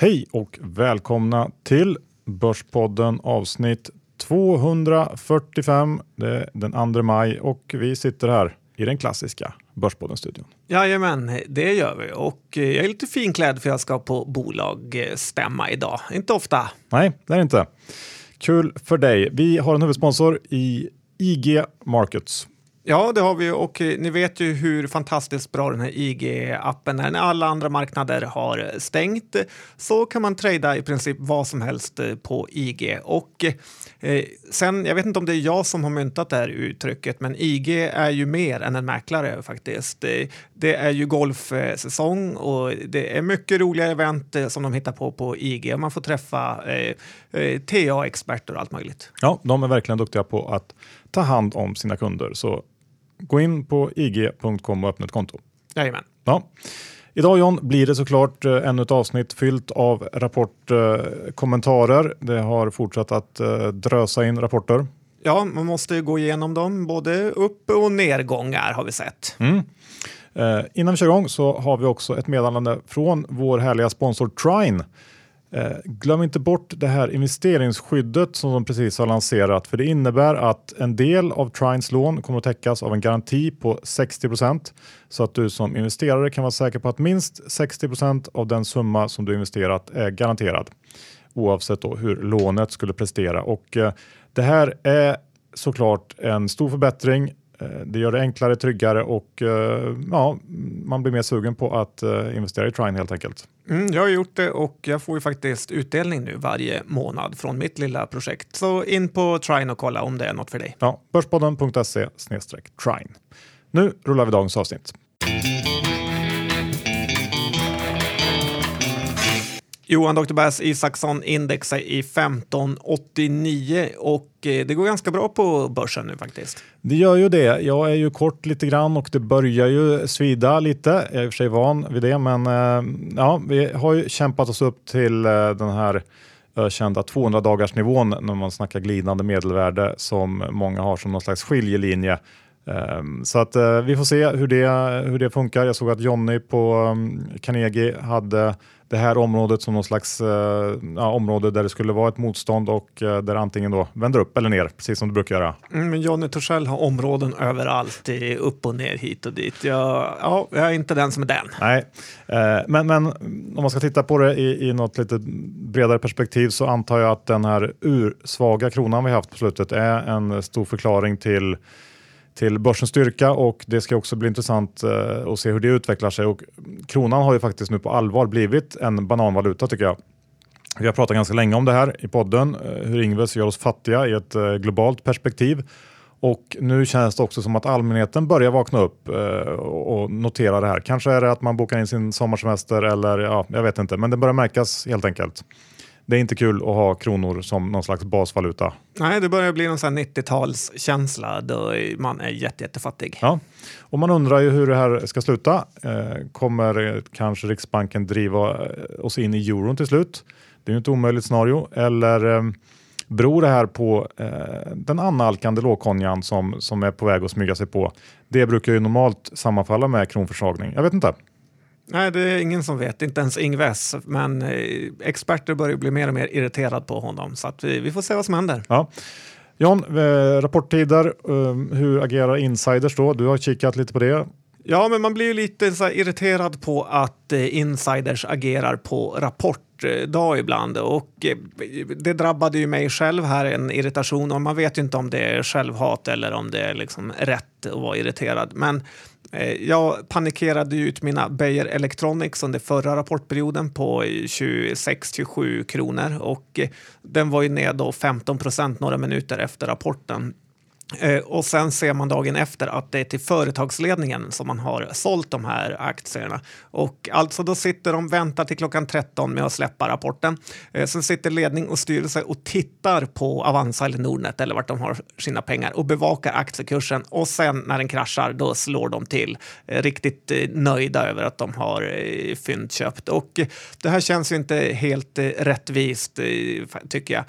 Hej och välkomna till Börspodden avsnitt 245. Det är den 2 maj och vi sitter här i den klassiska Börspodden-studion. Jajamän, det gör vi. Och jag är lite finklädd för jag ska på bolagsstämma idag. Inte ofta. Nej, det är det inte. Kul för dig. Vi har en huvudsponsor i IG Markets. Ja, det har vi och eh, ni vet ju hur fantastiskt bra den här IG-appen är. När alla andra marknader har stängt så kan man trada i princip vad som helst eh, på IG. Och eh, sen, jag vet inte om det är jag som har myntat det här uttrycket, men IG är ju mer än en mäklare faktiskt. Eh, det, är ju golfsäsong och det är mycket roliga event som de hittar på på IG man får träffa eh TA-experter och allt möjligt. Ja, de är verkligen duktiga på att ta hand om sina kunder. Så gå in på ig.com och öppna ett konto. Jajamän. Ja. Idag John blir det såklart eh, ännu ett avsnitt fyllt av rapportkommentarer. Det har fortsatt att eh, drösa in rapporter. Ja, man måste gå igenom dem, både upp och nedgångar har vi sett. Mm. Eh, innan vi kör igång så har vi också ett meddelande från vår härliga sponsor Trine Eh, glöm inte bort det här investeringsskyddet som de precis har lanserat för det innebär att en del av Trines lån kommer att täckas av en garanti på 60% så att du som investerare kan vara säker på att minst 60% av den summa som du investerat är garanterad oavsett hur lånet skulle prestera. Och eh, det här är såklart en stor förbättring det gör det enklare, tryggare och eh, ja, man blir mer sugen på att eh, investera i Trine helt enkelt. Mm, jag har gjort det och jag får ju faktiskt utdelning nu varje månad från mitt lilla projekt. Så in på Trine och kolla om det är något för dig. Ja, Börspodden.se Trine. Nu rullar vi dagens avsnitt. Johan Dr. Bass Isaksson indexar i 1589 och eh, det går ganska bra på börsen nu faktiskt. Det gör ju det. Jag är ju kort lite grann och det börjar ju svida lite. Jag är i och för sig van vid det, men eh, ja, vi har ju kämpat oss upp till eh, den här ökända 200 dagars nivån när man snackar glidande medelvärde som många har som någon slags skiljelinje. Ehm, så att vi får se hur det, hur det funkar. Jag såg att Jonny på ehm, Carnegie hade det här området som någon slags eh, ja, område där det skulle vara ett motstånd och eh, där antingen då vänder upp eller ner, precis som du brukar göra. Mm, Johnny Torssell har områden överallt, upp och ner, hit och dit. Jag, ja, jag är inte den som är den. Nej, eh, men, men om man ska titta på det i, i något lite bredare perspektiv så antar jag att den här ursvaga kronan vi haft på slutet är en stor förklaring till till börsens styrka och det ska också bli intressant eh, att se hur det utvecklar sig. Och kronan har ju faktiskt nu på allvar blivit en bananvaluta tycker jag. Vi har pratat ganska länge om det här i podden, eh, hur Ingves gör oss fattiga i ett eh, globalt perspektiv. Och nu känns det också som att allmänheten börjar vakna upp eh, och notera det här. Kanske är det att man bokar in sin sommarsemester eller ja, jag vet inte, men det börjar märkas helt enkelt det är inte kul att ha kronor som någon slags basvaluta. Nej, det börjar bli någon 90-talskänsla då man är jätte, jättefattig. Ja, och man undrar ju hur det här ska sluta. Eh, kommer kanske Riksbanken driva eh, oss in i euron till slut? Det är ju ett omöjligt scenario. Eller eh, beror det här på eh, den annalkande lågkonjan som, som är på väg att smyga sig på? Det brukar ju normalt sammanfalla med kronförsvagning. Jag vet inte. Nej, det är ingen som vet, inte ens Ingves. Men eh, experter börjar bli mer och mer irriterade på honom. Så vi, vi får se vad som händer. Ja. John, eh, rapporttider. Um, hur agerar insiders då? Du har kikat lite på det. Ja, men man blir ju lite så irriterad på att eh, insiders agerar på rapportdag ibland och eh, det drabbade ju mig själv här en irritation och man vet ju inte om det är självhat eller om det är liksom rätt att vara irriterad. Men Eh, Eh, jag panikerade ut mina Beijer Electronics under förra rapportperioden på 26-27 kronor och eh, den var ju ner då 15 procent några minuter efter rapporten. Eh, och sen ser man dagen efter att det är till företagsledningen som man har sålt de här aktierna. Och alltså då sitter de, väntar till klockan 13 med att släppa rapporten. Eh, sen sitter ledning och styrelse och tittar på Avanza eller Nordnet eller vart de har sina pengar och bevakar aktiekursen. Och sen när den kraschar, då slår de till. Eh, riktigt nöjda över att de har fyndköpt. Och det här känns ju inte helt rättvist, tycker jag.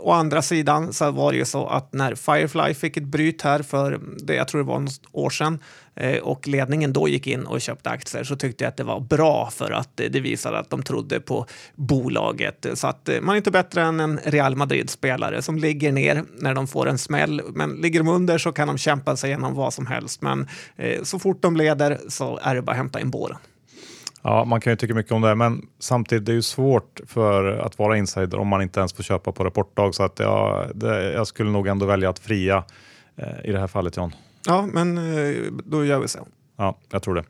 Å andra sidan så var det ju så att när Firefly fick ett bryt här för, det, jag tror det var något år sedan, eh, och ledningen då gick in och köpte aktier så tyckte jag att det var bra för att det visade att de trodde på bolaget. Så att eh, man är inte bättre än en Real Madrid-spelare som ligger ner när de får en smäll. Men ligger de under så kan de kämpa sig igenom vad som helst. Men eh, så fort de leder så är det bara att hämta in båren. Ja, man kan ju tycka mycket om det, men samtidigt det är ju svårt för att vara insider om man inte ens får köpa på rapportdag. Så att jag, det, jag skulle nog ändå välja att fria eh, i det här fallet, John. Ja, men eh, då gör vi så. Ja, jag tror det.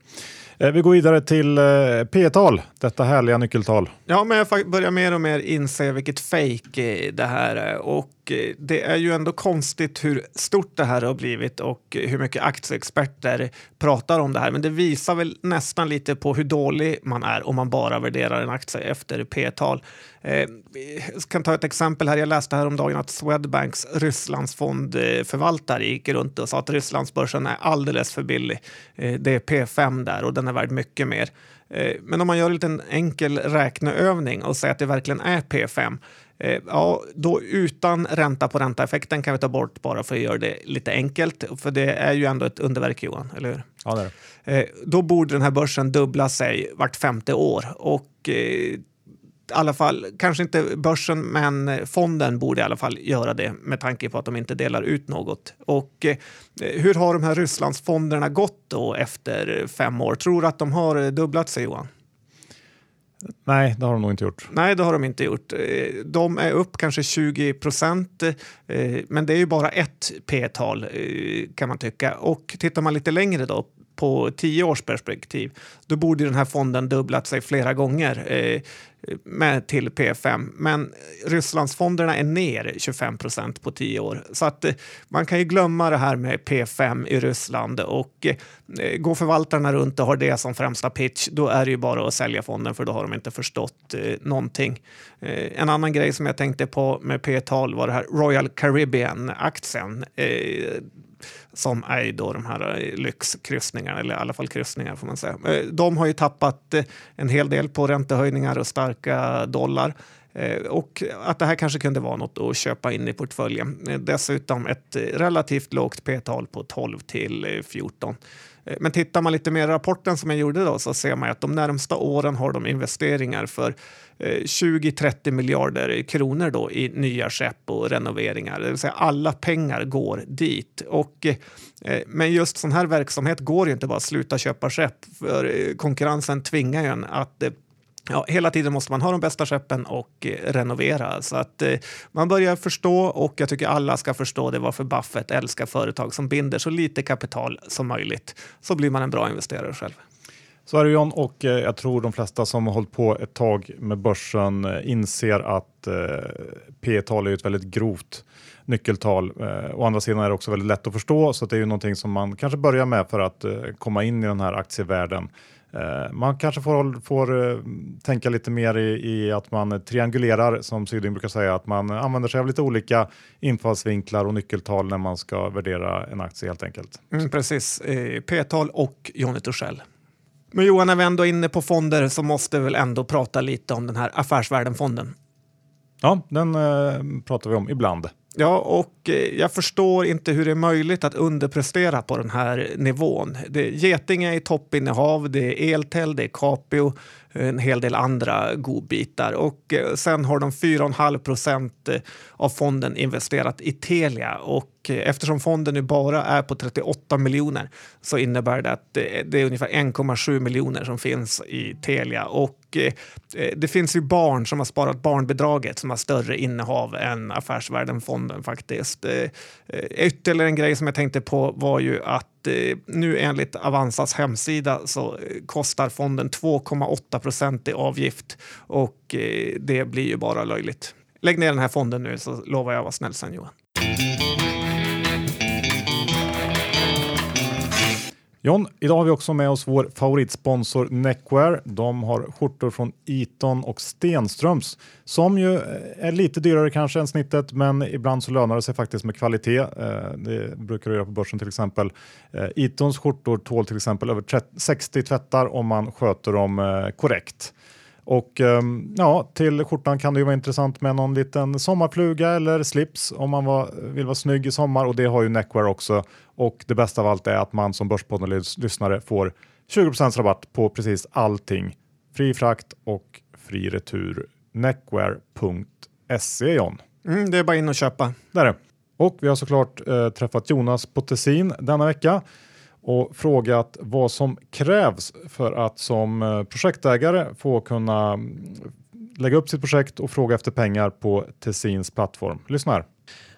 Eh, vi går vidare till eh, P-tal, detta härliga nyckeltal. Ja, men jag börjar mer och mer inse vilket fejk eh, det här är. Och det är ju ändå konstigt hur stort det här har blivit och hur mycket aktieexperter pratar om det här. Men det visar väl nästan lite på hur dålig man är om man bara värderar en aktie efter P-tal. jag kan ta ett exempel här. Jag läste häromdagen att Swedbanks Rysslandsfondförvaltare gick runt och sa att Rysslandsbörsen är alldeles för billig. det är P5 där och den är värd mycket mer. Eh, men om man gör en liten enkel räkneövning och säger att det verkligen är P5, eh, ja, då utan ränta på ränta-effekten kan vi ta bort bara för att göra det lite enkelt. För det är ju ändå ett underverk Johan, eller hur? Ja, det är det. Eh, då borde den här börsen dubbla sig vart femte år och i alla fall, kanske inte börsen, men fonden borde i alla fall göra det med tanke på att de inte delar ut något. Och eh, hur har de här Rysslandsfonderna gått då efter fem år? Tror du att de har dubblat sig, Johan? Nej, det har de nog inte gjort. Nej, det har de inte gjort. Eh, de är upp kanske 20 procent, eh, men det är ju bara ett P-tal eh, kan man tycka. Och tittar man lite längre då på tio års perspektiv, då borde den här fonden dubblat sig flera gånger eh, med till P5. Men Rysslandsfonderna är ner 25 procent på tio år. Så att eh, man kan ju glömma det här med P5 i Ryssland och eh, går förvaltarna runt och har det som främsta pitch, då är det ju bara att sälja fonden för då har de inte förstått eh, någonting. Eh, en annan grej som jag tänkte på med P-tal var det här Royal Caribbean-aktien. Eh, som är då de här eh, lyxkryssningarna, eller i alla fall kryssningar får man säga. Eh, de har ju tappat en hel del på räntehöjningar och starka dollar. Eh, och att det här kanske kunde vara något att köpa in i portföljen. Eh, dessutom ett eh, relativt lågt p-tal på 12 till 14. Men tittar man lite mer i rapporten som jag gjorde då så ser man att de närmsta åren har de investeringar för 20-30 miljarder kronor då i nya skepp och renoveringar. Det vill säga alla pengar går dit. Och, men just sån här verksamhet går ju inte bara att sluta köpa skepp för konkurrensen tvingar ju en att Ja, hela tiden måste man ha de bästa skeppen och eh, renovera. Så att eh, man börjar förstå och jag tycker alla ska förstå det varför Buffett älskar företag som binder så lite kapital som möjligt. Så blir man en bra investerare själv. Så är det John och eh, jag tror de flesta som har hållit på ett tag med börsen eh, inser att eh, P tal är ett väldigt grovt nyckeltal. Eh, å andra sidan är det också väldigt lätt att förstå så det är ju någonting som man kanske börjar med för att eh, komma in i den här aktievärlden. Eh, man kanske får, får eh, tänka lite mer i, i, att man triangulerar som Syding brukar säga, att man använder sig av lite olika infallsvinklar och nyckeltal när man ska värdera en aktie helt enkelt. Mm, precis, eh, P-tal och Johnny Torssell. Men Johan, när vi ändå är inne på fonder så måste vi väl ändå prata lite om den här Affärsvärlden-fonden. Ja, den eh, pratar vi om ibland. Ja, och eh, jag förstår inte hur det är möjligt att underprestera på den här nivån. Det, Getinge är toppinnehav, det är Eltel, det är Capio, en hel del andra godbitar. Och eh, sen har de 4,5 procent eh, av fonden investerat i Telia. Och eh, eftersom fonden nu bara är på 38 miljoner så innebär det att det är ungefär 1,7 miljoner som finns i Telia. Och det finns ju barn som har sparat barnbidraget som har större innehav än Affärsvärlden-fonden faktiskt. Ytterligare en grej som jag tänkte på var ju att eh, nu enligt Avanzas hemsida så eh, kostar fonden 2,8 procent i avgift och eh, det blir ju bara löjligt. Lägg ner den här fonden nu så lovar jag att vara snäll sen Johan. John, idag har vi också med oss vår favoritsponsor Neckwear. De har skjortor från Eton och Stenströms som ju eh, är lite dyrare kanske än snittet, men ibland så lönar det sig faktiskt med kvalitet. Eh, det brukar det göra på börsen till exempel. Eh, Etons skjortor tål till exempel över 60 tvättar om man sköter dem korrekt. Och ehm, ja, till skjortan kan det ju vara intressant med någon liten sommarfluga eller slips om man var, vill vara snygg i sommar och det har ju Neckwear också. Och det bästa av allt är att man som Börspodden-lyssnare får 20% rabatt på precis allting. Fri frakt och fri retur. Neckwear.se John. Mm, det är bara in och köpa. Där är. Och vi har såklart eh, träffat Jonas på Tessin denna vecka och frågat vad som krävs för att som eh, projektägare få kunna mm, lägga upp sitt projekt och fråga efter pengar på Tessins plattform. Lyssna här.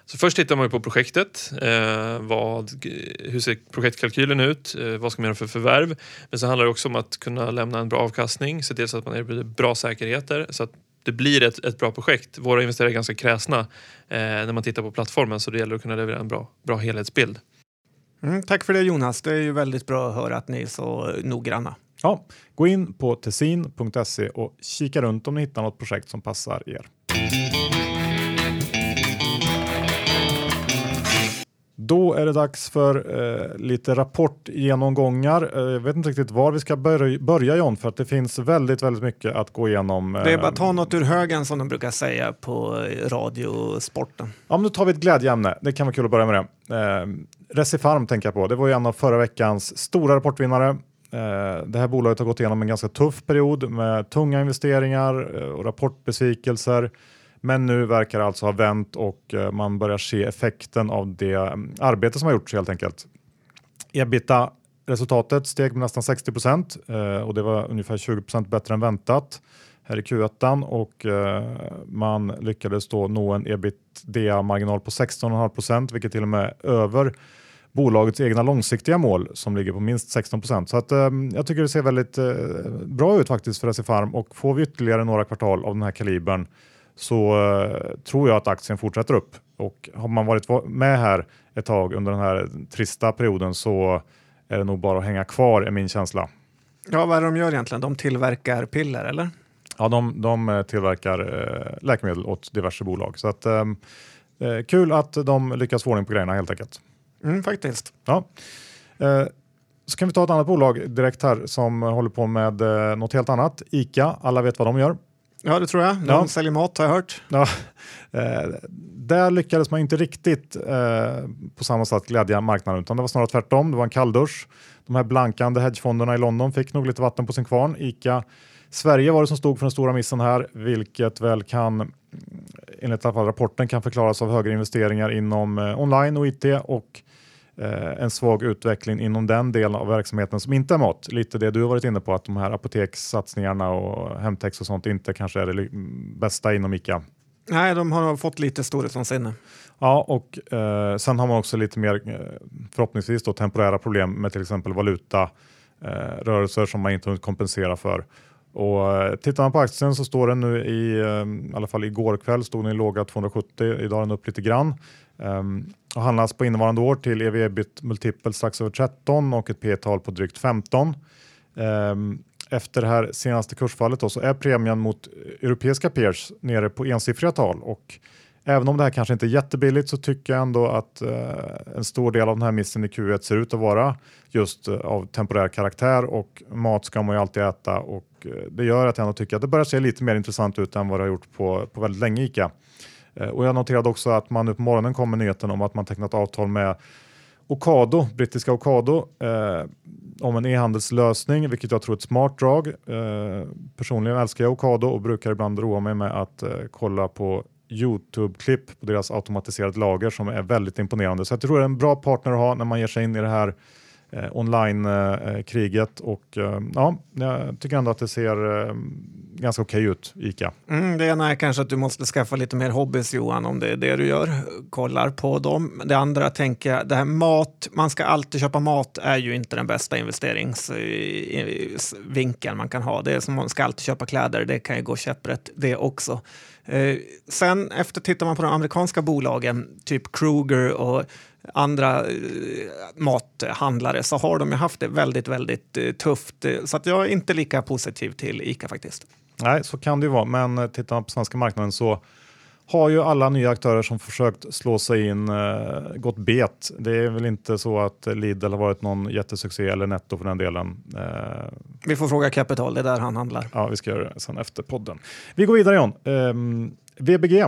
Så först tittar man ju på projektet. Eh, vad, hur ser projektkalkylen ut? Eh, vad ska man göra för förvärv? Men så handlar det också om att kunna lämna en bra avkastning, se till så att man erbjuder bra säkerheter så att det blir ett, ett bra projekt. Våra investerare är ganska kräsna eh, när man tittar på plattformen så det gäller att kunna leverera en bra, bra helhetsbild. Mm, tack för det Jonas. Det är ju väldigt bra att höra att ni är så noggranna. Ja, gå in på tessin.se och kika runt om ni hittar något projekt som passar er. Då är det dags för eh, lite rapportgenomgångar. Eh, jag vet inte riktigt var vi ska börja, börja John, för att det finns väldigt, väldigt mycket att gå igenom. Eh, det är bara att ta något ur högen som de brukar säga på radiosporten. Ja, men då tar vi ett glädjeämne. Det kan vara kul att börja med det. Recifarm tänker jag på. Det var ju en av förra veckans stora rapportvinnare. Eh, det här bolaget har gått igenom en ganska tuff period med tunga investeringar eh, och rapportbesvikelser. Men nu verkar det alltså ha vänt och eh, man börjar se effekten av det mm, arbete som har gjorts helt enkelt. Ebita resultatet steg med nästan 60 procent och det var ungefär 20 procent bättre än väntat här i Q1 och man lyckades då nå en ebitda-marginal på 16,5 procent, vilket till och med är över bolagets egna långsiktiga mål som ligger på minst 16 procent. Så att, eh, jag tycker det ser väldigt eh, bra ut faktiskt för SE Farm och får vi ytterligare några kvartal av den här kalibern så eh, tror jag att aktien fortsätter upp. Och har man varit med här ett tag under den här trista perioden så är det nog bara att hänga kvar är min känsla. Ja, vad är det de gör egentligen? De tillverkar piller eller? Ja, de, de eh, tillverkar eh, läkemedel åt diverse bolag. Så att, eh, eh kul att de lyckas få ordning på grejerna helt enkelt. Mm, faktiskt. Ja. Eh, så kan vi ta ett annat bolag direkt här som håller på med eh, något helt annat. ICA, alla vet vad de gör. Ja, det tror jag. De ja. säljer mat har jag hört. Ja. Eh, där lyckades man inte riktigt eh, på samma sätt glädja marknaden utan det var snarare tvärtom. Det var en kalldusch. De här blankande hedgefonderna i London fick nog lite vatten på sin kvarn. ICA Sverige var det som stod för den stora missen här, vilket väl kan enligt alla fall rapporten kan förklaras av högre investeringar inom eh, online och IT och eh, en svag utveckling inom den delen av verksamheten som inte är mat. Lite det du har varit inne på, att de här apotekssatsningarna och hemtex och sånt inte kanske är det bästa inom ICA. Nej, de har fått lite storhetsvansinne. Ja, och eh, sen har man också lite mer eh, förhoppningsvis då, temporära problem med till exempel valuta eh, rörelser som man inte hunnit kompensera för. Och eh, tittar man på aktien så står den nu i, ehm, i alla fall igår kväll stod den i låga 270, idag är den upp lite grann. Um, och handlas på innevarande år till ev ebit multipel strax över 13 och ett P tal på drygt 15. Um, ehm, efter det här senaste kursfallet då, så är premien mot eh, europeiska peers nere på ensiffriga tal och även om det här kanske inte är jättebilligt så tycker jag ändå att eh, en stor del av den här missen i Q1 ser ut att vara just eh, av temporär karaktär och mat ska man ju alltid äta och eh, det gör att jag ändå tycker att det börjar se lite mer intressant ut än vad det har gjort på, på väldigt länge ICA. Eh, och jag noterade också att man nu på morgonen kom med nyheten om att man tecknat avtal med Ocado, brittiska Ocado, eh, om en e-handelslösning, vilket jag tror är ett smart drag. Eh, personligen älskar jag Ocado och brukar ibland roa mig med att eh, kolla på Youtube-klipp på deras automatiserade lager som är väldigt imponerande. Så jag tror det är en bra partner att ha när man ger sig in i det här eh, online-kriget eh, och eh, ja, jag tycker ändå att det ser eh, ganska okej okay ut, ICA. Mm, det ena är kanske att du måste skaffa lite mer hobbys Johan, om det är det du gör, kollar på dem. Det andra tänker jag, det här mat, man ska alltid köpa mat är ju inte den bästa investeringsvinkeln eh, man kan ha. Det är som man ska alltid köpa kläder, det kan ju gå käpprätt det också. Eh, sen efter tittar man på de amerikanska bolagen, typ Kruger och andra eh, mathandlare så har de ju haft det väldigt, väldigt eh, tufft. Så att jag är inte lika positiv till ICA faktiskt. Nej, så kan det ju vara, men tittar man på svenska marknaden så har ju alla nya aktörer som försökt slå sig in uh, gått bet. Det är väl inte så att Lidl har varit någon jättesuccé eller Netto för den delen. Uh, vi får fråga Capital, det är där han handlar. Ja, vi ska göra det sen efter podden. Vi går vidare John. Um, VBG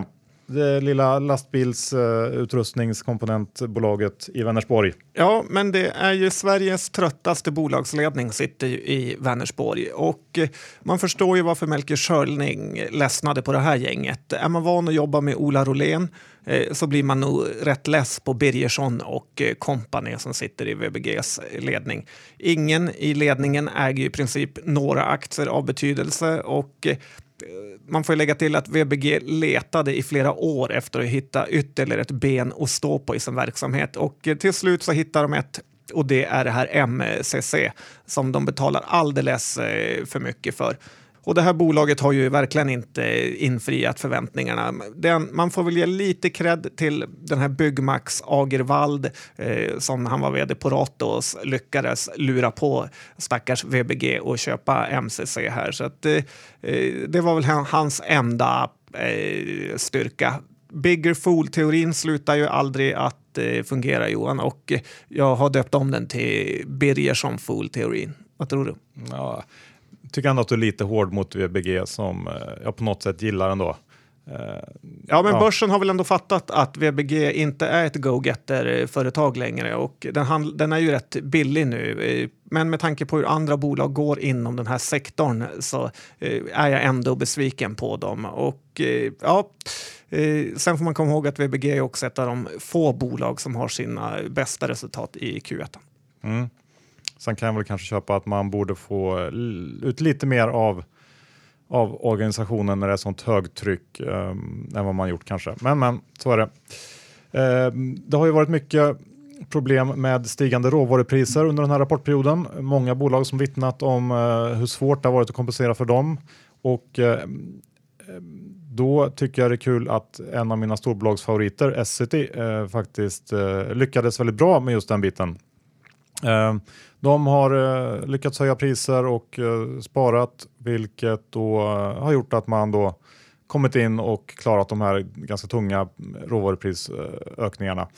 det lilla lastbilsutrustningskomponentbolaget i Vänersborg. Ja, men det är ju Sveriges tröttaste bolagsledning sitter ju i Vänersborg och eh, man förstår ju varför Melker Schörling ledsnade på det här gänget. Är man van att jobba med Ola Rolén eh, så blir man nog rätt less på Birgersson och eh, kompani eh, som sitter i VBGs ledning. Ingen i ledningen äger ju i princip några aktier av betydelse och eh, man får lägga till att VBG letade i flera år efter att hitta ytterligare ett ben att stå på i sin verksamhet och eh, till slut så hittar de ett och det är det här MCC som de betalar alldeles eh, för mycket för. Och det här bolaget har ju verkligen inte infriat förväntningarna. Den, man får väl ge lite cred till den här Byggmax Agervald eh, som han var vd på Ratos lyckades lura på stackars VBG och köpa MCC här. Så att, eh, eh det var väl hans enda eh, styrka. Bigger Fool-teorin slutar ju aldrig att eh, fungera Johan och jag har döpt om den till Birgersson Fool-teorin. Vad tror du? Ja tycker ändå att du är lite hård mot VBG som eh, jag på något sätt gillar ändå. Eh, ja, men ja. börsen har väl ändå fattat att VBG inte är ett go-getter-företag längre och den, den, är ju rätt billig nu. Eh, men med tanke på hur andra bolag går inom den här sektorn så är jag ändå besviken på dem. Och ja, sen får man komma ihåg att VBG är också ett av de få bolag som har sina bästa resultat i Q1. Mm. Sen kan jag väl kanske köpa att man borde få ut lite mer av, av organisationen när det är sånt högtryck um, än vad man gjort kanske. Men men, så är det. Uh, det har ju varit mycket problem med stigande råvarupriser under den här rapportperioden. Många bolag som vittnat om uh, hur svårt det har varit att kompensera för dem. Och uh, då tycker jag det är kul att en av mina storbolagsfavoriter, Essity, eh, faktiskt eh, lyckades väldigt bra med just den biten. Eh, de har eh, lyckats höja priser och eh, sparat, vilket då har gjort att man då kommit in och klarat de här ganska tunga råvaruprisökningarna.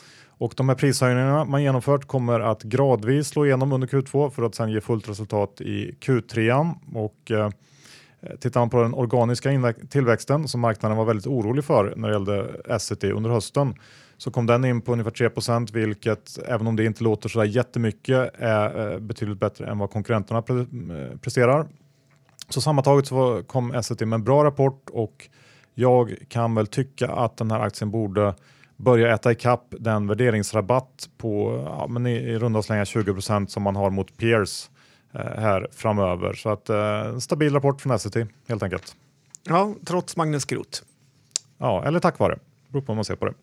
Och de här prishöjningarna man genomfört kommer att gradvis slå igenom under Q2 för att sedan ge fullt resultat i Q3. Och, eh, tittar man på den organiska tillväxten som marknaden var väldigt orolig för när det gällde Essity under hösten så kom den in på ungefär 3% vilket även om det inte låter så jättemycket är eh, betydligt bättre än vad konkurrenterna pre eh, presterar. Så sammantaget så kom Essity med en bra rapport och jag kan väl tycka att den här aktien borde börja äta ikapp den värderingsrabatt på ja, men i, i runda slängar 20% som man har mot peers eh, här framöver. Så att eh, stabil rapport från Essity helt enkelt. Ja, trots Magnus Groth. Ja, eller tack vare. Beror på hur man ser på det.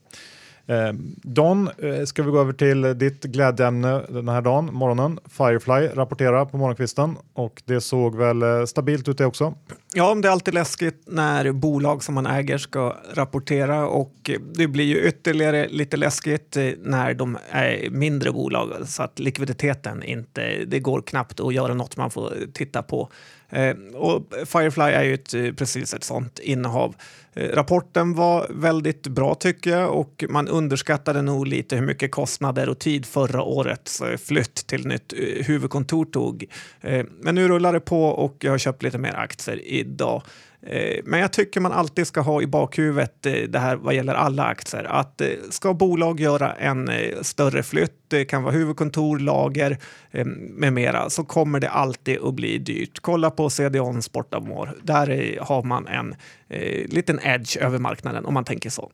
Eh, Don, eh, ska vi gå över till ditt glädjeämne den här dagen, morgonen. Firefly rapporterar på morgonkvisten och det såg väl eh, stabilt ut det också? Ja, det är alltid läskigt när bolag som man äger ska rapportera och det blir ju ytterligare lite läskigt eh, när de är mindre bolag så att likviditeten inte, det går knappt att göra något man får titta på. Eh, och Firefly är ju ett, eh, precis ett sånt innehav. Eh, rapporten var väldigt bra tycker jag och man underskattade nog lite hur mycket kostnader och tid förra årets eh, flytt till nytt eh, huvudkontor tog. Men nu rullar det på och jag har köpt lite mer aktier idag. Eh, men jag tycker man alltid ska ha i bakhuvudet eh, det här vad gäller alla aktier. Att eh, ska bolag göra en större flytt, det kan vara huvudkontor, lager med mera, så kommer det alltid att bli dyrt. Kolla på CDON Sportamore. Där har man en liten edge över marknaden om man tänker så.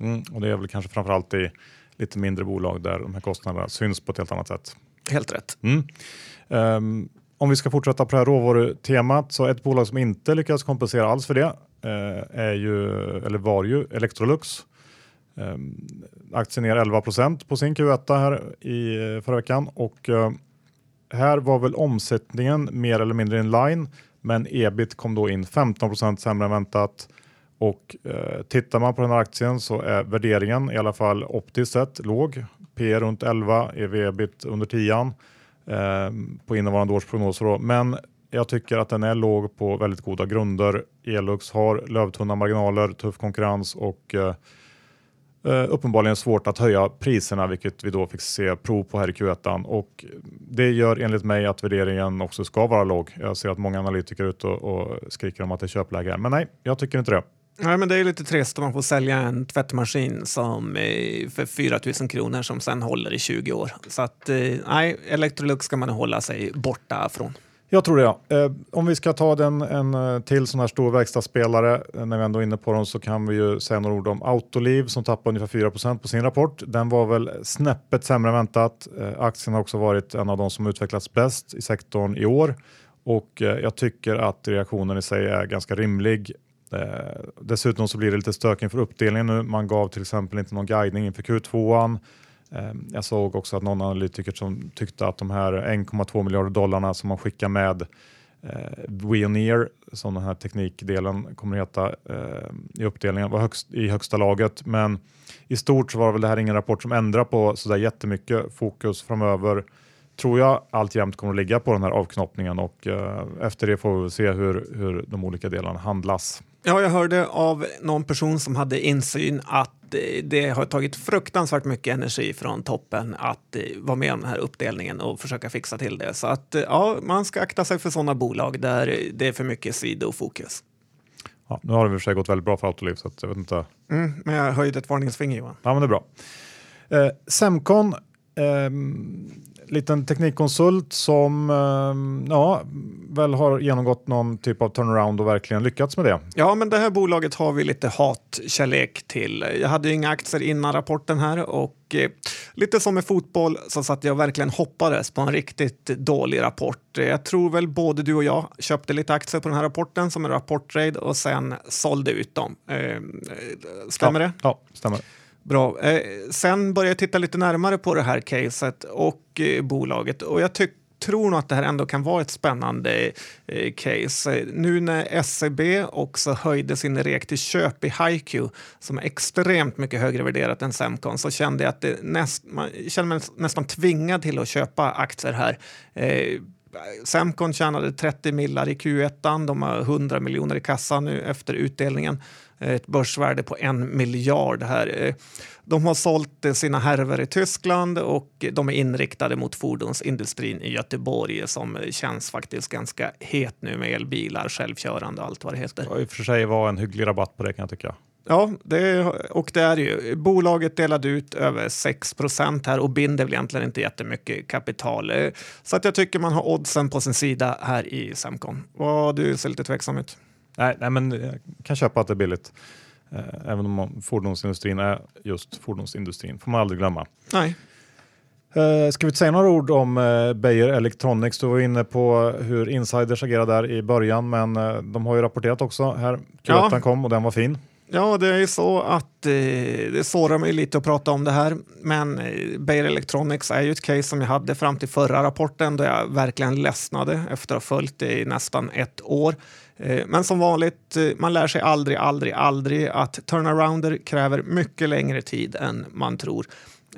Mm, och det är väl kanske framförallt i lite mindre bolag där de här kostnaderna syns på ett helt annat sätt. Helt rätt. Mm. Um, om vi ska fortsätta på det här råvarutemat så ett bolag som inte lyckades kompensera alls för det eh, är ju, eller var ju Electrolux. Eh, aktien ner 11% på sin Q1 här i eh, förra veckan och eh, här var väl omsättningen mer eller mindre in line men ebit kom då in 15 sämre än väntat och eh, tittar man på den här aktien så är värderingen i alla fall optiskt sett låg. P runt 11, ev ebit under 10 Ehm, på innevarande års prognoser. Då. Men jag tycker att den är låg på väldigt goda grunder. Elux har lövtunna marginaler, tuff konkurrens och eh, eh uppenbarligen svårt att höja priserna, vilket vi då fick se prov på här i Q1. Och det gör enligt mig att värderingen också ska vara låg. Jag ser att många analytiker är ute och, och skriker om att det är köpläge, men nej, jag tycker inte det. Nej, men det är lite trist om man får sälja en tvättmaskin som, för 4 000 kronor som sen håller i 20 år. Så att, eh, nej, Electrolux ska man hålla sig borta från. Jag tror det ja. Eh, om vi ska ta den, en eh, till sån här stor verkstadsspelare, eh, när vi ändå är inne på dem så kan vi ju säga några ord om Autoliv som tappar ungefär 4% på sin rapport. Den var väl snäppet sämre än väntat. Eh, aktien har också varit en av de som utvecklats bäst i sektorn i år och eh, jag tycker att reaktionen i sig är ganska rimlig. Eh, dessutom så blir det lite stök inför uppdelningen nu. Man gav till exempel inte någon guidning inför Q2. Eh, jag såg också att någon analytiker som tyckte att de här 1,2 miljarder dollarna som man skickar med eh, Veoneer, som den här teknikdelen kommer att heta eh, i uppdelningen, var högst, i högsta laget. Men i stort så var väl det här ingen rapport som ändrar på sådär jättemycket. Fokus framöver tror jag alltjämt kommer att ligga på den här avknoppningen och eh, efter det får vi se hur, hur de olika delarna handlas. Ja, jag hörde av någon person som hade insyn att eh, det har tagit fruktansvärt mycket energi från toppen att eh, vara med om den här uppdelningen och försöka fixa till det. Så att eh, ja, man ska akta sig för sådana bolag där det är för mycket sidofokus. Ja, nu har det i och för sig gått väldigt bra för Autoliv så jag vet inte. Mm, men jag höjde ett varningsfinger Johan. Ja, men det är bra. Eh, Semcon ehm, liten teknikkonsult som eh, ja, väl har genomgått någon typ av turnaround och verkligen lyckats med det. Ja, men det här bolaget har vi lite hatkärlek till. Jag hade ju inga aktier innan rapporten här och eh, lite som med fotboll så satt jag verkligen hoppades på en riktigt dålig rapport. Jag tror väl både du och jag köpte lite aktier på den här rapporten som en rapporttrade och sen sålde ut dem. Eh, stämmer ja, det? Ja, stämmer. Bra. Eh, sen började jag titta lite närmare på det här caset och eh, bolaget och jag tycker tror nog att det här ändå kan vara ett spännande eh, case. Nu när SEB också höjde sin rek till köp i HiQ som är extremt mycket högre värderat än Semcon så kände jag att det näst, man kände mig nästan tvingad till att köpa aktier här. Eh, Semcon tjänade 30 millar i Q1, de har 100 miljoner i kassan nu efter utdelningen eh, ett börsvärde på en miljard här. Eh, de har sålt eh, sina härvor i Tyskland och de är inriktade mot fordonsindustrin i Göteborg som känns faktiskt ganska het nu med elbilar, självkörande och allt vad det heter. Det i och för sig var en hygglig rabatt på det kan jag tycka. Ja, det, och det är ju. Bolaget delade ut över 6% här och binder väl egentligen inte jättemycket kapital. Så att jag tycker man har oddsen på sin sida här i Semcon. Vad du ser lite tveksam ut. Nej, nej, men jag kan köpa att det är billigt. Eh, även om fordonsindustrin är just fordonsindustrin, får man aldrig glömma. Nej. Uh, ska vi säga några ord om Beijer Electronics? Du var inne på hur insiders agerade där i början, men de har ju rapporterat också här. Q1 ja. kom och den var fin. Ja, det är ju så att eh, det sårar mig lite att prata om det här. Men eh, Beijer Electronics är ju ett case som jag hade fram till förra rapporten då jag verkligen ledsnade efter att ha följt det i nästan ett år. Eh, men som vanligt, eh, man lär sig aldrig, aldrig, aldrig att turnarounder kräver mycket längre tid än man tror.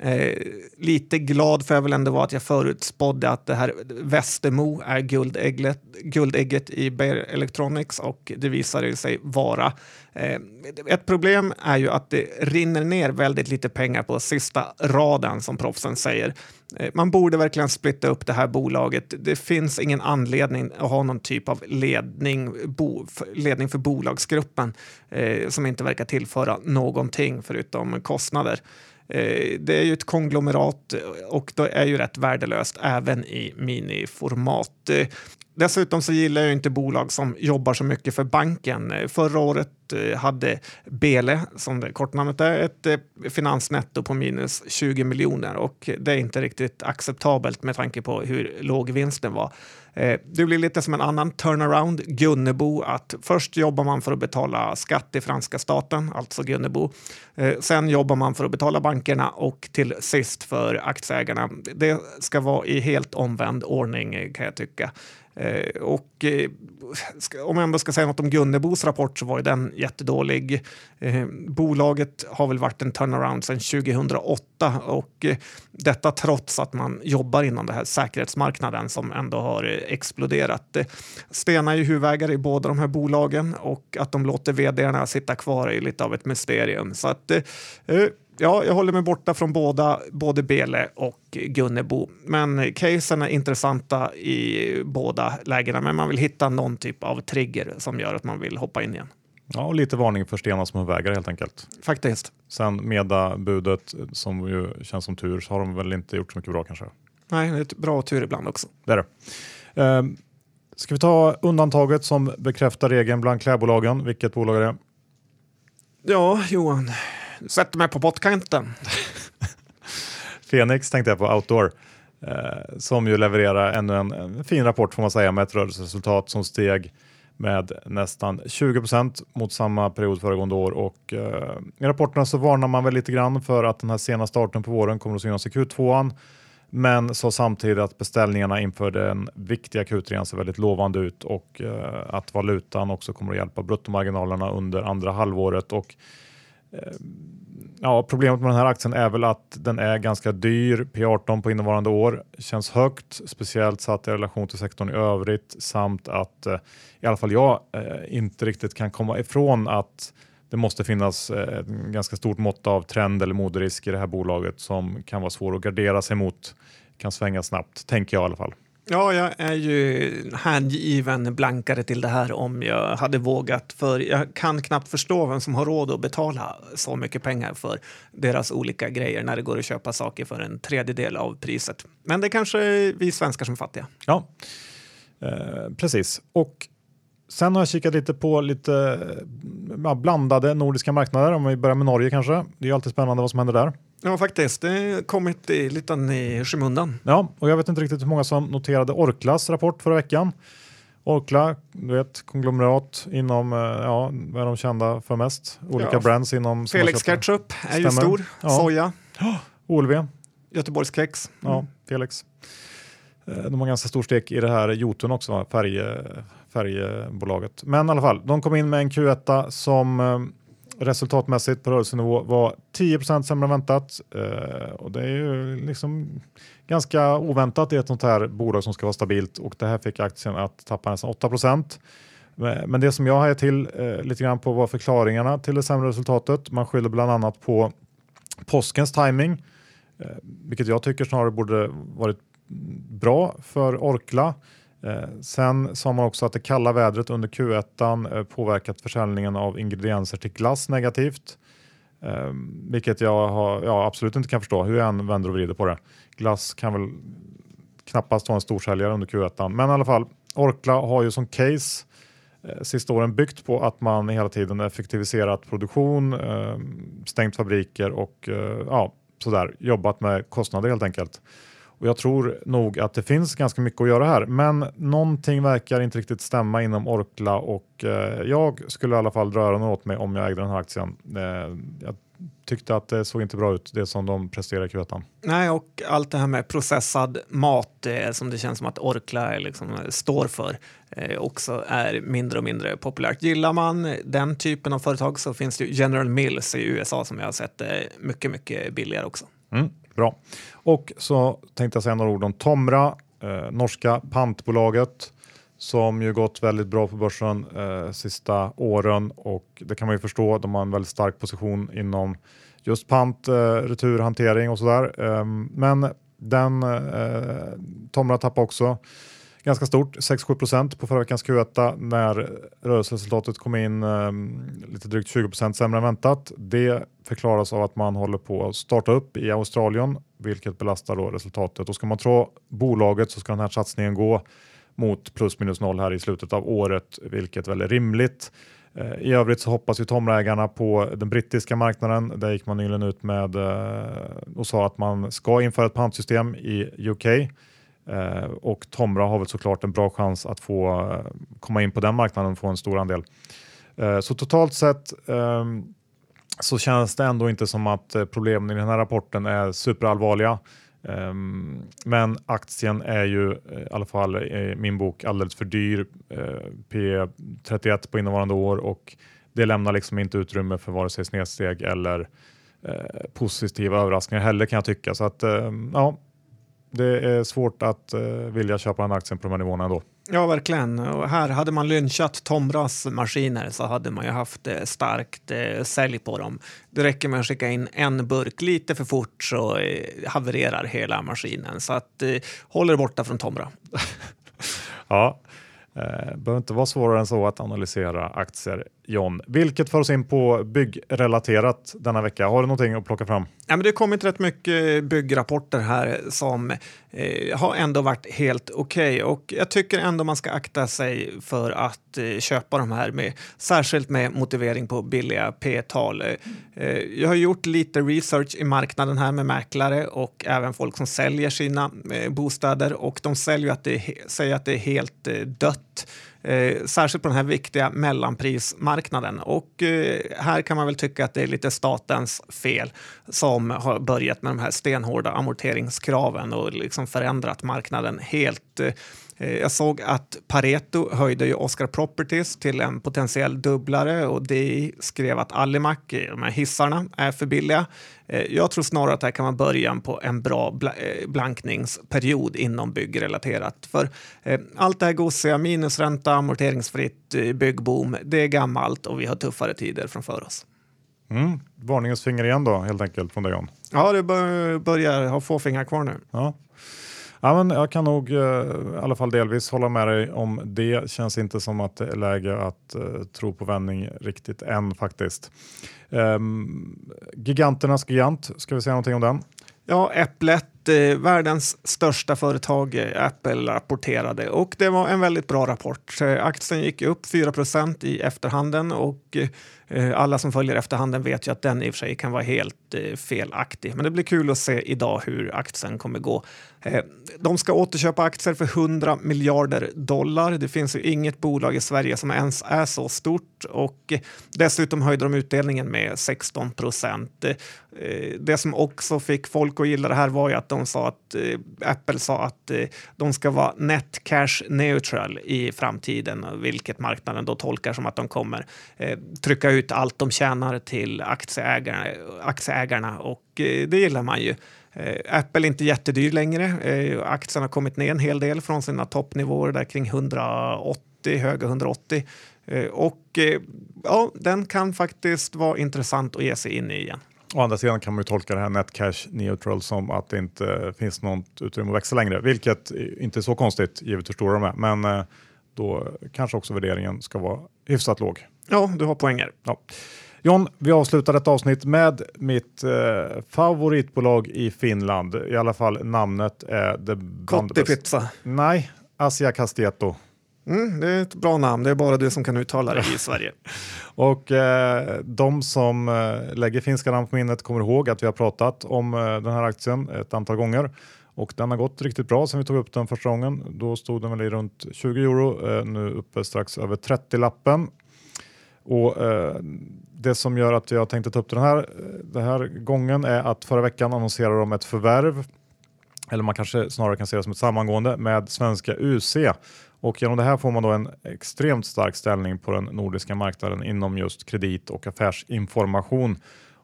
Eh, lite glad får jag väl ändå vara att jag förutspådde att det här Västermo är guldägget, guldägget i Bear Electronics och det visade sig vara. Eh, ett problem är ju att det rinner ner väldigt lite pengar på sista raden som proffsen säger. Eh, man borde verkligen splitta upp det här bolaget. Det finns ingen anledning att ha någon typ av ledning, bo, ledning för bolagsgruppen eh, som inte verkar tillföra någonting förutom kostnader. Eh, det är ju ett konglomerat eh, och det är ju rätt värdelöst även i miniformat. Eh, dessutom så gillar jag inte bolag som jobbar så mycket för banken. Förra året hade Bele, som det kortnamnet är, ett finansnetto på minus 20 miljoner och det är inte riktigt acceptabelt med tanke på hur låg vinsten var. Eh, det blir lite som en annan turnaround, Gunnebo, att först jobbar man för att betala skatt i franska staten, alltså Gunnebo. Eh, sen jobbar man för att betala bankerna och till sist för aktieägarna. Det ska vara i helt omvänd ordning kan jag tycka. Eh, och eh, om jag ändå ska säga något om Gunnebos rapport så var ju den jättedålig. Eh, bolaget har väl varit en turnaround sedan 2008 och eh, detta trots att man jobbar inom den här säkerhetsmarknaden som ändå har eh, exploderat. Eh, Stena är ju huvudägare i båda de här bolagen och att de låter vdarna sitta kvar är lite av ett mysterium. Så att, eh, eh, Ja, jag håller mig borta från båda, både Bele och Gunnebo. Men casen är intressanta i båda lägena, men man vill hitta någon typ av trigger som gör att man vill hoppa in igen. Ja, och lite varning för Stena som huvudägare helt enkelt. Faktiskt. Sen Meda-budet som ju känns som tur så har de väl inte gjort så mycket bra kanske. Nej, det är ett bra tur ibland också. Det är det. Eh, ska vi ta undantaget som bekräftar regeln bland klädbolagen? Vilket bolag är det? Ja, Johan sätter mig på pottkanten. Phoenix tänkte jag på, Outdoor, eh, som ju levererar ännu en, en, fin rapport får man säga med ett rörelseresultat som steg med nästan 20 procent mot samma period föregående år och eh, i rapporterna så varnar man väl lite grann för att den här sena starten på våren kommer att synas i Q2 men sa samtidigt att beställningarna inför den viktiga Q3 ser väldigt lovande ut och eh, att valutan också kommer att hjälpa bruttomarginalerna under andra halvåret och Ehm, ja, problemet med den här aktien är väl att den är ganska dyr. P18 på innevarande år känns högt, speciellt satt i relation till sektorn i övrigt samt att eh, i alla fall jag eh, inte riktigt kan komma ifrån att det måste finnas eh, ett ganska stort mått av trend eller moderisk i det här bolaget som kan vara svår att gardera sig mot, kan svänga snabbt, tänker jag i alla fall. Ja, jag är ju hängiven blankare till det här om jag hade vågat. För jag kan knappt förstå vem som har råd att betala så mycket pengar för deras olika grejer när det går att köpa saker för en tredjedel av priset. Men det är kanske vi svenskar som är fattiga. Ja, eh, precis. Och sen har jag kikat lite på lite ja, blandade nordiska marknader. Om vi börjar med Norge kanske. Det är alltid spännande vad som händer där. Ja, faktiskt. Det har kommit i, lite i skymundan. Ja, och jag vet inte riktigt hur många som noterade Orklas rapport förra veckan. Orkla, du vet, konglomerat inom, eh, ja, vad är de kända för mest? Olika ja. brands inom... Felix Ketchup är ju stor, ja. soja. OLV. Göteborgskex. Mm. Ja, Felix. Eh, de har ganska stor stek i det här Jotun också, färje, färjebolaget. Men i alla fall, de kom in med en Q1 som eh, resultatmässigt på rörelsenivå var 10 sämre än väntat. Eh, och det är ju liksom ganska oväntat i ett sånt här bolag som ska vara stabilt och det här fick aktien att tappa nästan 8% men det som jag hajar till eh, lite grann på var förklaringarna till det sämre resultatet. Man skyller bland annat på påskens timing, eh, vilket jag tycker snarare borde varit bra för Orkla. Eh, sen sa man också att det kalla vädret under Q1 eh, påverkat försäljningen av ingredienser till glass negativt. Eh, vilket jag har, ja, absolut inte kan förstå hur jag än vänder och vrider på det. Glass kan väl knappast vara en storsäljare under Q1. Men i alla fall, Orkla har ju som case sista åren byggt på att man hela tiden effektiviserat produktion, stängt fabriker och ja, sådär, jobbat med kostnader helt enkelt. Och jag tror nog att det finns ganska mycket att göra här, men någonting verkar inte riktigt stämma inom Orkla och eh, jag skulle i alla fall dra öronen åt mig om jag ägde den här aktien. Eh, jag tyckte att det såg inte bra ut, det som de presterar i q Nej, och allt det här med processad mat eh, som det känns som att Orkla liksom, står för eh, också är mindre och mindre populärt. Gillar man den typen av företag så finns det General Mills i USA som jag har sett är mycket, mycket billigare också. Mm. Bra. Och så tänkte jag säga några ord om Tomra, eh, norska pantbolaget som ju gått väldigt bra på börsen eh, sista åren och det kan man ju förstå. De har en väldigt stark position inom just pant, eh, returhantering och sådär. Eh, men den eh, Tomra tappade också ganska stort, 6-7 på förra veckans Q1 när rörelseresultatet kom in eh, lite drygt 20 sämre än väntat. Det förklaras av att man håller på att starta upp i Australien, vilket belastar då resultatet. Och ska man tro bolaget så ska den här satsningen gå mot plus minus noll här i slutet av året, vilket väl är rimligt. Eh, I övrigt så hoppas ju Tomra-ägarna på den brittiska marknaden. Där gick man nyligen ut med eh, och sa att man ska införa ett pantsystem i UK Eh, och Tomra har väl såklart en bra chans att få eh, komma in på den marknaden och få en stor andel. Eh, så totalt sett ehm, så känns det ändå inte som att problemen i den här rapporten är superallvarliga. Ehm, men aktien är ju i alla fall i min bok alldeles för dyr. P31 på innevarande år och det lämnar liksom inte utrymme för vare sig snedsteg eller positiva överraskningar heller kan jag tycka. Så att ehm, ja, det är svårt att vilja köpa den aktien på de här nivåerna ändå. Ja, verkligen. Och här hade man lynchat Tomras maskiner så hade man ju haft eh, starkt eh, sälj på dem. Det räcker med att skicka in en burk lite för fort så eh, havererar hela maskinen. Så att eh, håll er borta från Tomra. ja, eh, behöver inte vara svårare än så att analysera aktier John. Vilket för oss in på byggrelaterat denna vecka. Har du någonting att plocka fram? Ja, men det har kommit rätt mycket byggrapporter här som eh, har ändå varit helt okej okay. och jag tycker ändå man ska akta sig för att eh, köpa de här med särskilt med motivering på billiga P-tal. Eh, eh jag har gjort lite research i marknaden här med mäklare och även folk som säljer sina eh, bostäder och de säljer att det, säger att det är helt eh, Eh, särskilt på den här viktiga mellanprismarknaden. Och eh, här kan man väl tycka att det är lite statens fel som har börjat med de här stenhårda amorteringskraven och liksom förändrat marknaden helt. Eh, jag såg att Pareto höjde ju Oscar Properties till en potentiell dubblare och det skrev att Alimac, eh, de här hissarna, är för billiga. Eh, jag tror snarare att det här kan vara början på en bra blankningsperiod inom byggrelaterat. För allt det här gosiga, minusränta, amorteringsfritt, byggboom, det är gammalt och vi har tuffare tider framför oss. Mm. Varningens finger igen då, helt enkelt, från dig John? Ja, det börjar ha få fingrar kvar nu. Ja. Ja, men jag kan nog eh, i alla fall delvis hålla med dig om det. Känns inte som att det är läge att uh, tro på vändning riktigt än faktiskt. Um, giganternas gigant, ska vi säga någonting om den? Ja, Äpplet, eh, världens största företag, eh, Apple rapporterade och det var en väldigt bra rapport. Eh, aktien gick upp 4% i efterhanden och Eh, alla som följer efterhanden vet ju att den i och för sig kan vara helt eh, felaktig. Men det blir kul att se idag hur aktien kommer gå. Eh, de ska återköpa aktier för 100 miljarder dollar. Det finns ju inget bolag i Sverige som ens är så stort och dessutom höjde de utdelningen med 16 procent. Eh, det som också fick folk att gilla det här var ju att de sa att eh, Apple sa att eh, de ska vara net cash neutral i framtiden, vilket marknaden då tolkar som att de kommer eh, trycka ut allt de tjänar till aktieägarna, aktieägarna och eh, det gillar man ju. Apple är inte jättedyr längre. Aktien har kommit ner en hel del från sina toppnivåer där kring 180, höga 180. Och ja, den kan faktiskt vara intressant att ge sig in i igen. Å andra sidan kan man ju tolka det här net cash neutral som att det inte finns något utrymme att växa längre, vilket inte är så konstigt givet hur stora de är. Men då kanske också värderingen ska vara hyfsat låg. Ja, du har poänger. Ja. John, vi avslutar ett avsnitt med mitt eh, favoritbolag i Finland. I alla fall namnet är Kottipizza. Nej, Asia Casteto. Mm, det är ett bra namn, det är bara du som kan uttala det i Sverige. Och eh, de som eh, lägger finska namn på minnet kommer ihåg att vi har pratat om eh, den här aktien ett antal gånger. Och den har gått riktigt bra sen vi tog upp den första gången. Då stod den väl i runt 20 euro, eh, nu uppe strax över 30-lappen. Och eh, Det som gör att jag tänkte ta upp den här, eh, den här gången är att förra veckan annonserade de ett förvärv, eller man kanske snarare kan se det som ett sammangående med svenska UC. Och genom det här får man då en extremt stark ställning på den nordiska marknaden inom just kredit och affärsinformation.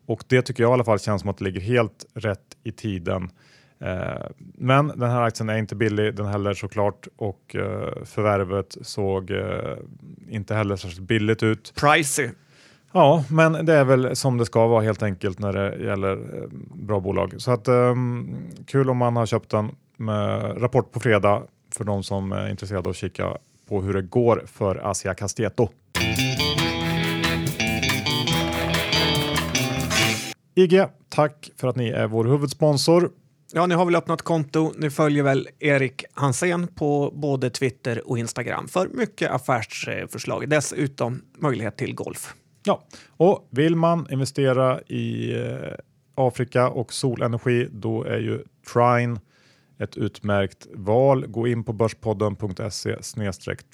Och det tycker jag i alla fall känns som att det ligger helt rätt i tiden. Eh, men den här aktien är inte billig den heller såklart och eh, förvärvet såg eh, inte heller särskilt billigt ut. Pricey. Ja, men det är väl som det ska vara helt enkelt när det gäller bra bolag. Så att um, kul om man har köpt den med rapport på fredag för de som är intresserade av att kika på hur det går för Asia Casteto. IG, tack för att ni är vår huvudsponsor. Ja, ni har väl öppnat konto. Ni följer väl Erik Hansén på både Twitter och Instagram för mycket affärsförslag. Dessutom möjlighet till golf. Ja, och vill man investera i eh, Afrika och solenergi, då är ju Trine ett utmärkt val. Gå in på börspodden.se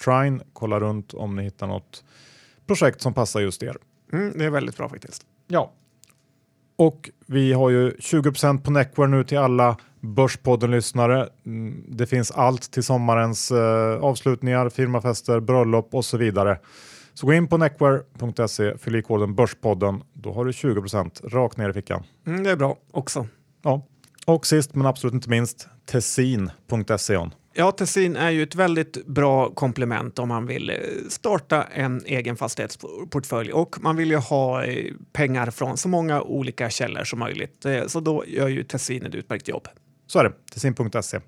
trine. Kolla runt om ni hittar något projekt som passar just er. Mm, det är väldigt bra faktiskt. Ja, och vi har ju 20% på Neckware nu till alla Börspodden-lyssnare. Mm, Det finns allt till sommarens eh, avslutningar, firmafester, bröllop och så vidare. Så gå in på neckware.se, fyll i koden Börspodden. Då har du 20% rakt ner i fickan. Mm, det är bra också. Ja. Och sist men absolut inte minst, tessin.se. on. Ja, Tessin är ju ett väldigt bra komplement om man vill eh, starta en egen fastighetsportfölj och man vill ju ha eh, pengar från så många olika källor som möjligt. Eh, Så då gör ju Tessin ett utmärkt jobb. Så är det, tessin.se.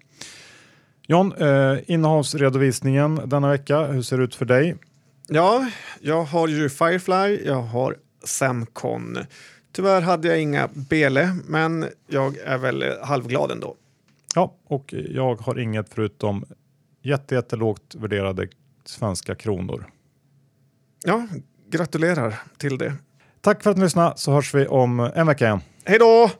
John, eh, innehavsredovisningen denna vecka, hur ser det ut för dig? Ja, jag har ju Firefly, jag har Semcon. Tyvärr hade jag inga Bele, men jag är väl halvglad ändå. Ja, och jag har inget förutom jätte, jättelågt värderade svenska kronor. Ja, gratulerar till det. Tack för att ni lyssnade så hörs vi om en vecka igen. Hej då!